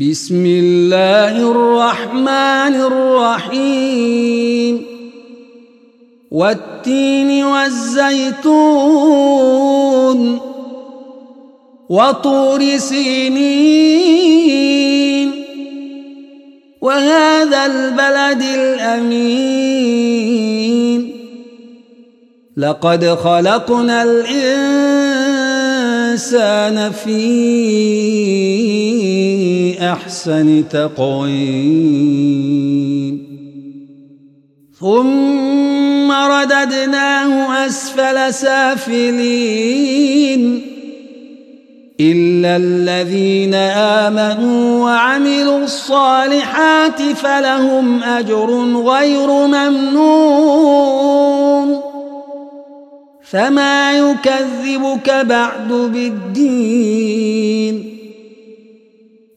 بسم الله الرحمن الرحيم. والتين والزيتون وطور سينين. وهذا البلد الأمين. لقد خلقنا الإنسان في أحسن تقويم. ثم رددناه أسفل سافلين. إلا الذين آمنوا وعملوا الصالحات فلهم أجر غير ممنون. فما يكذبك بعد بالدين.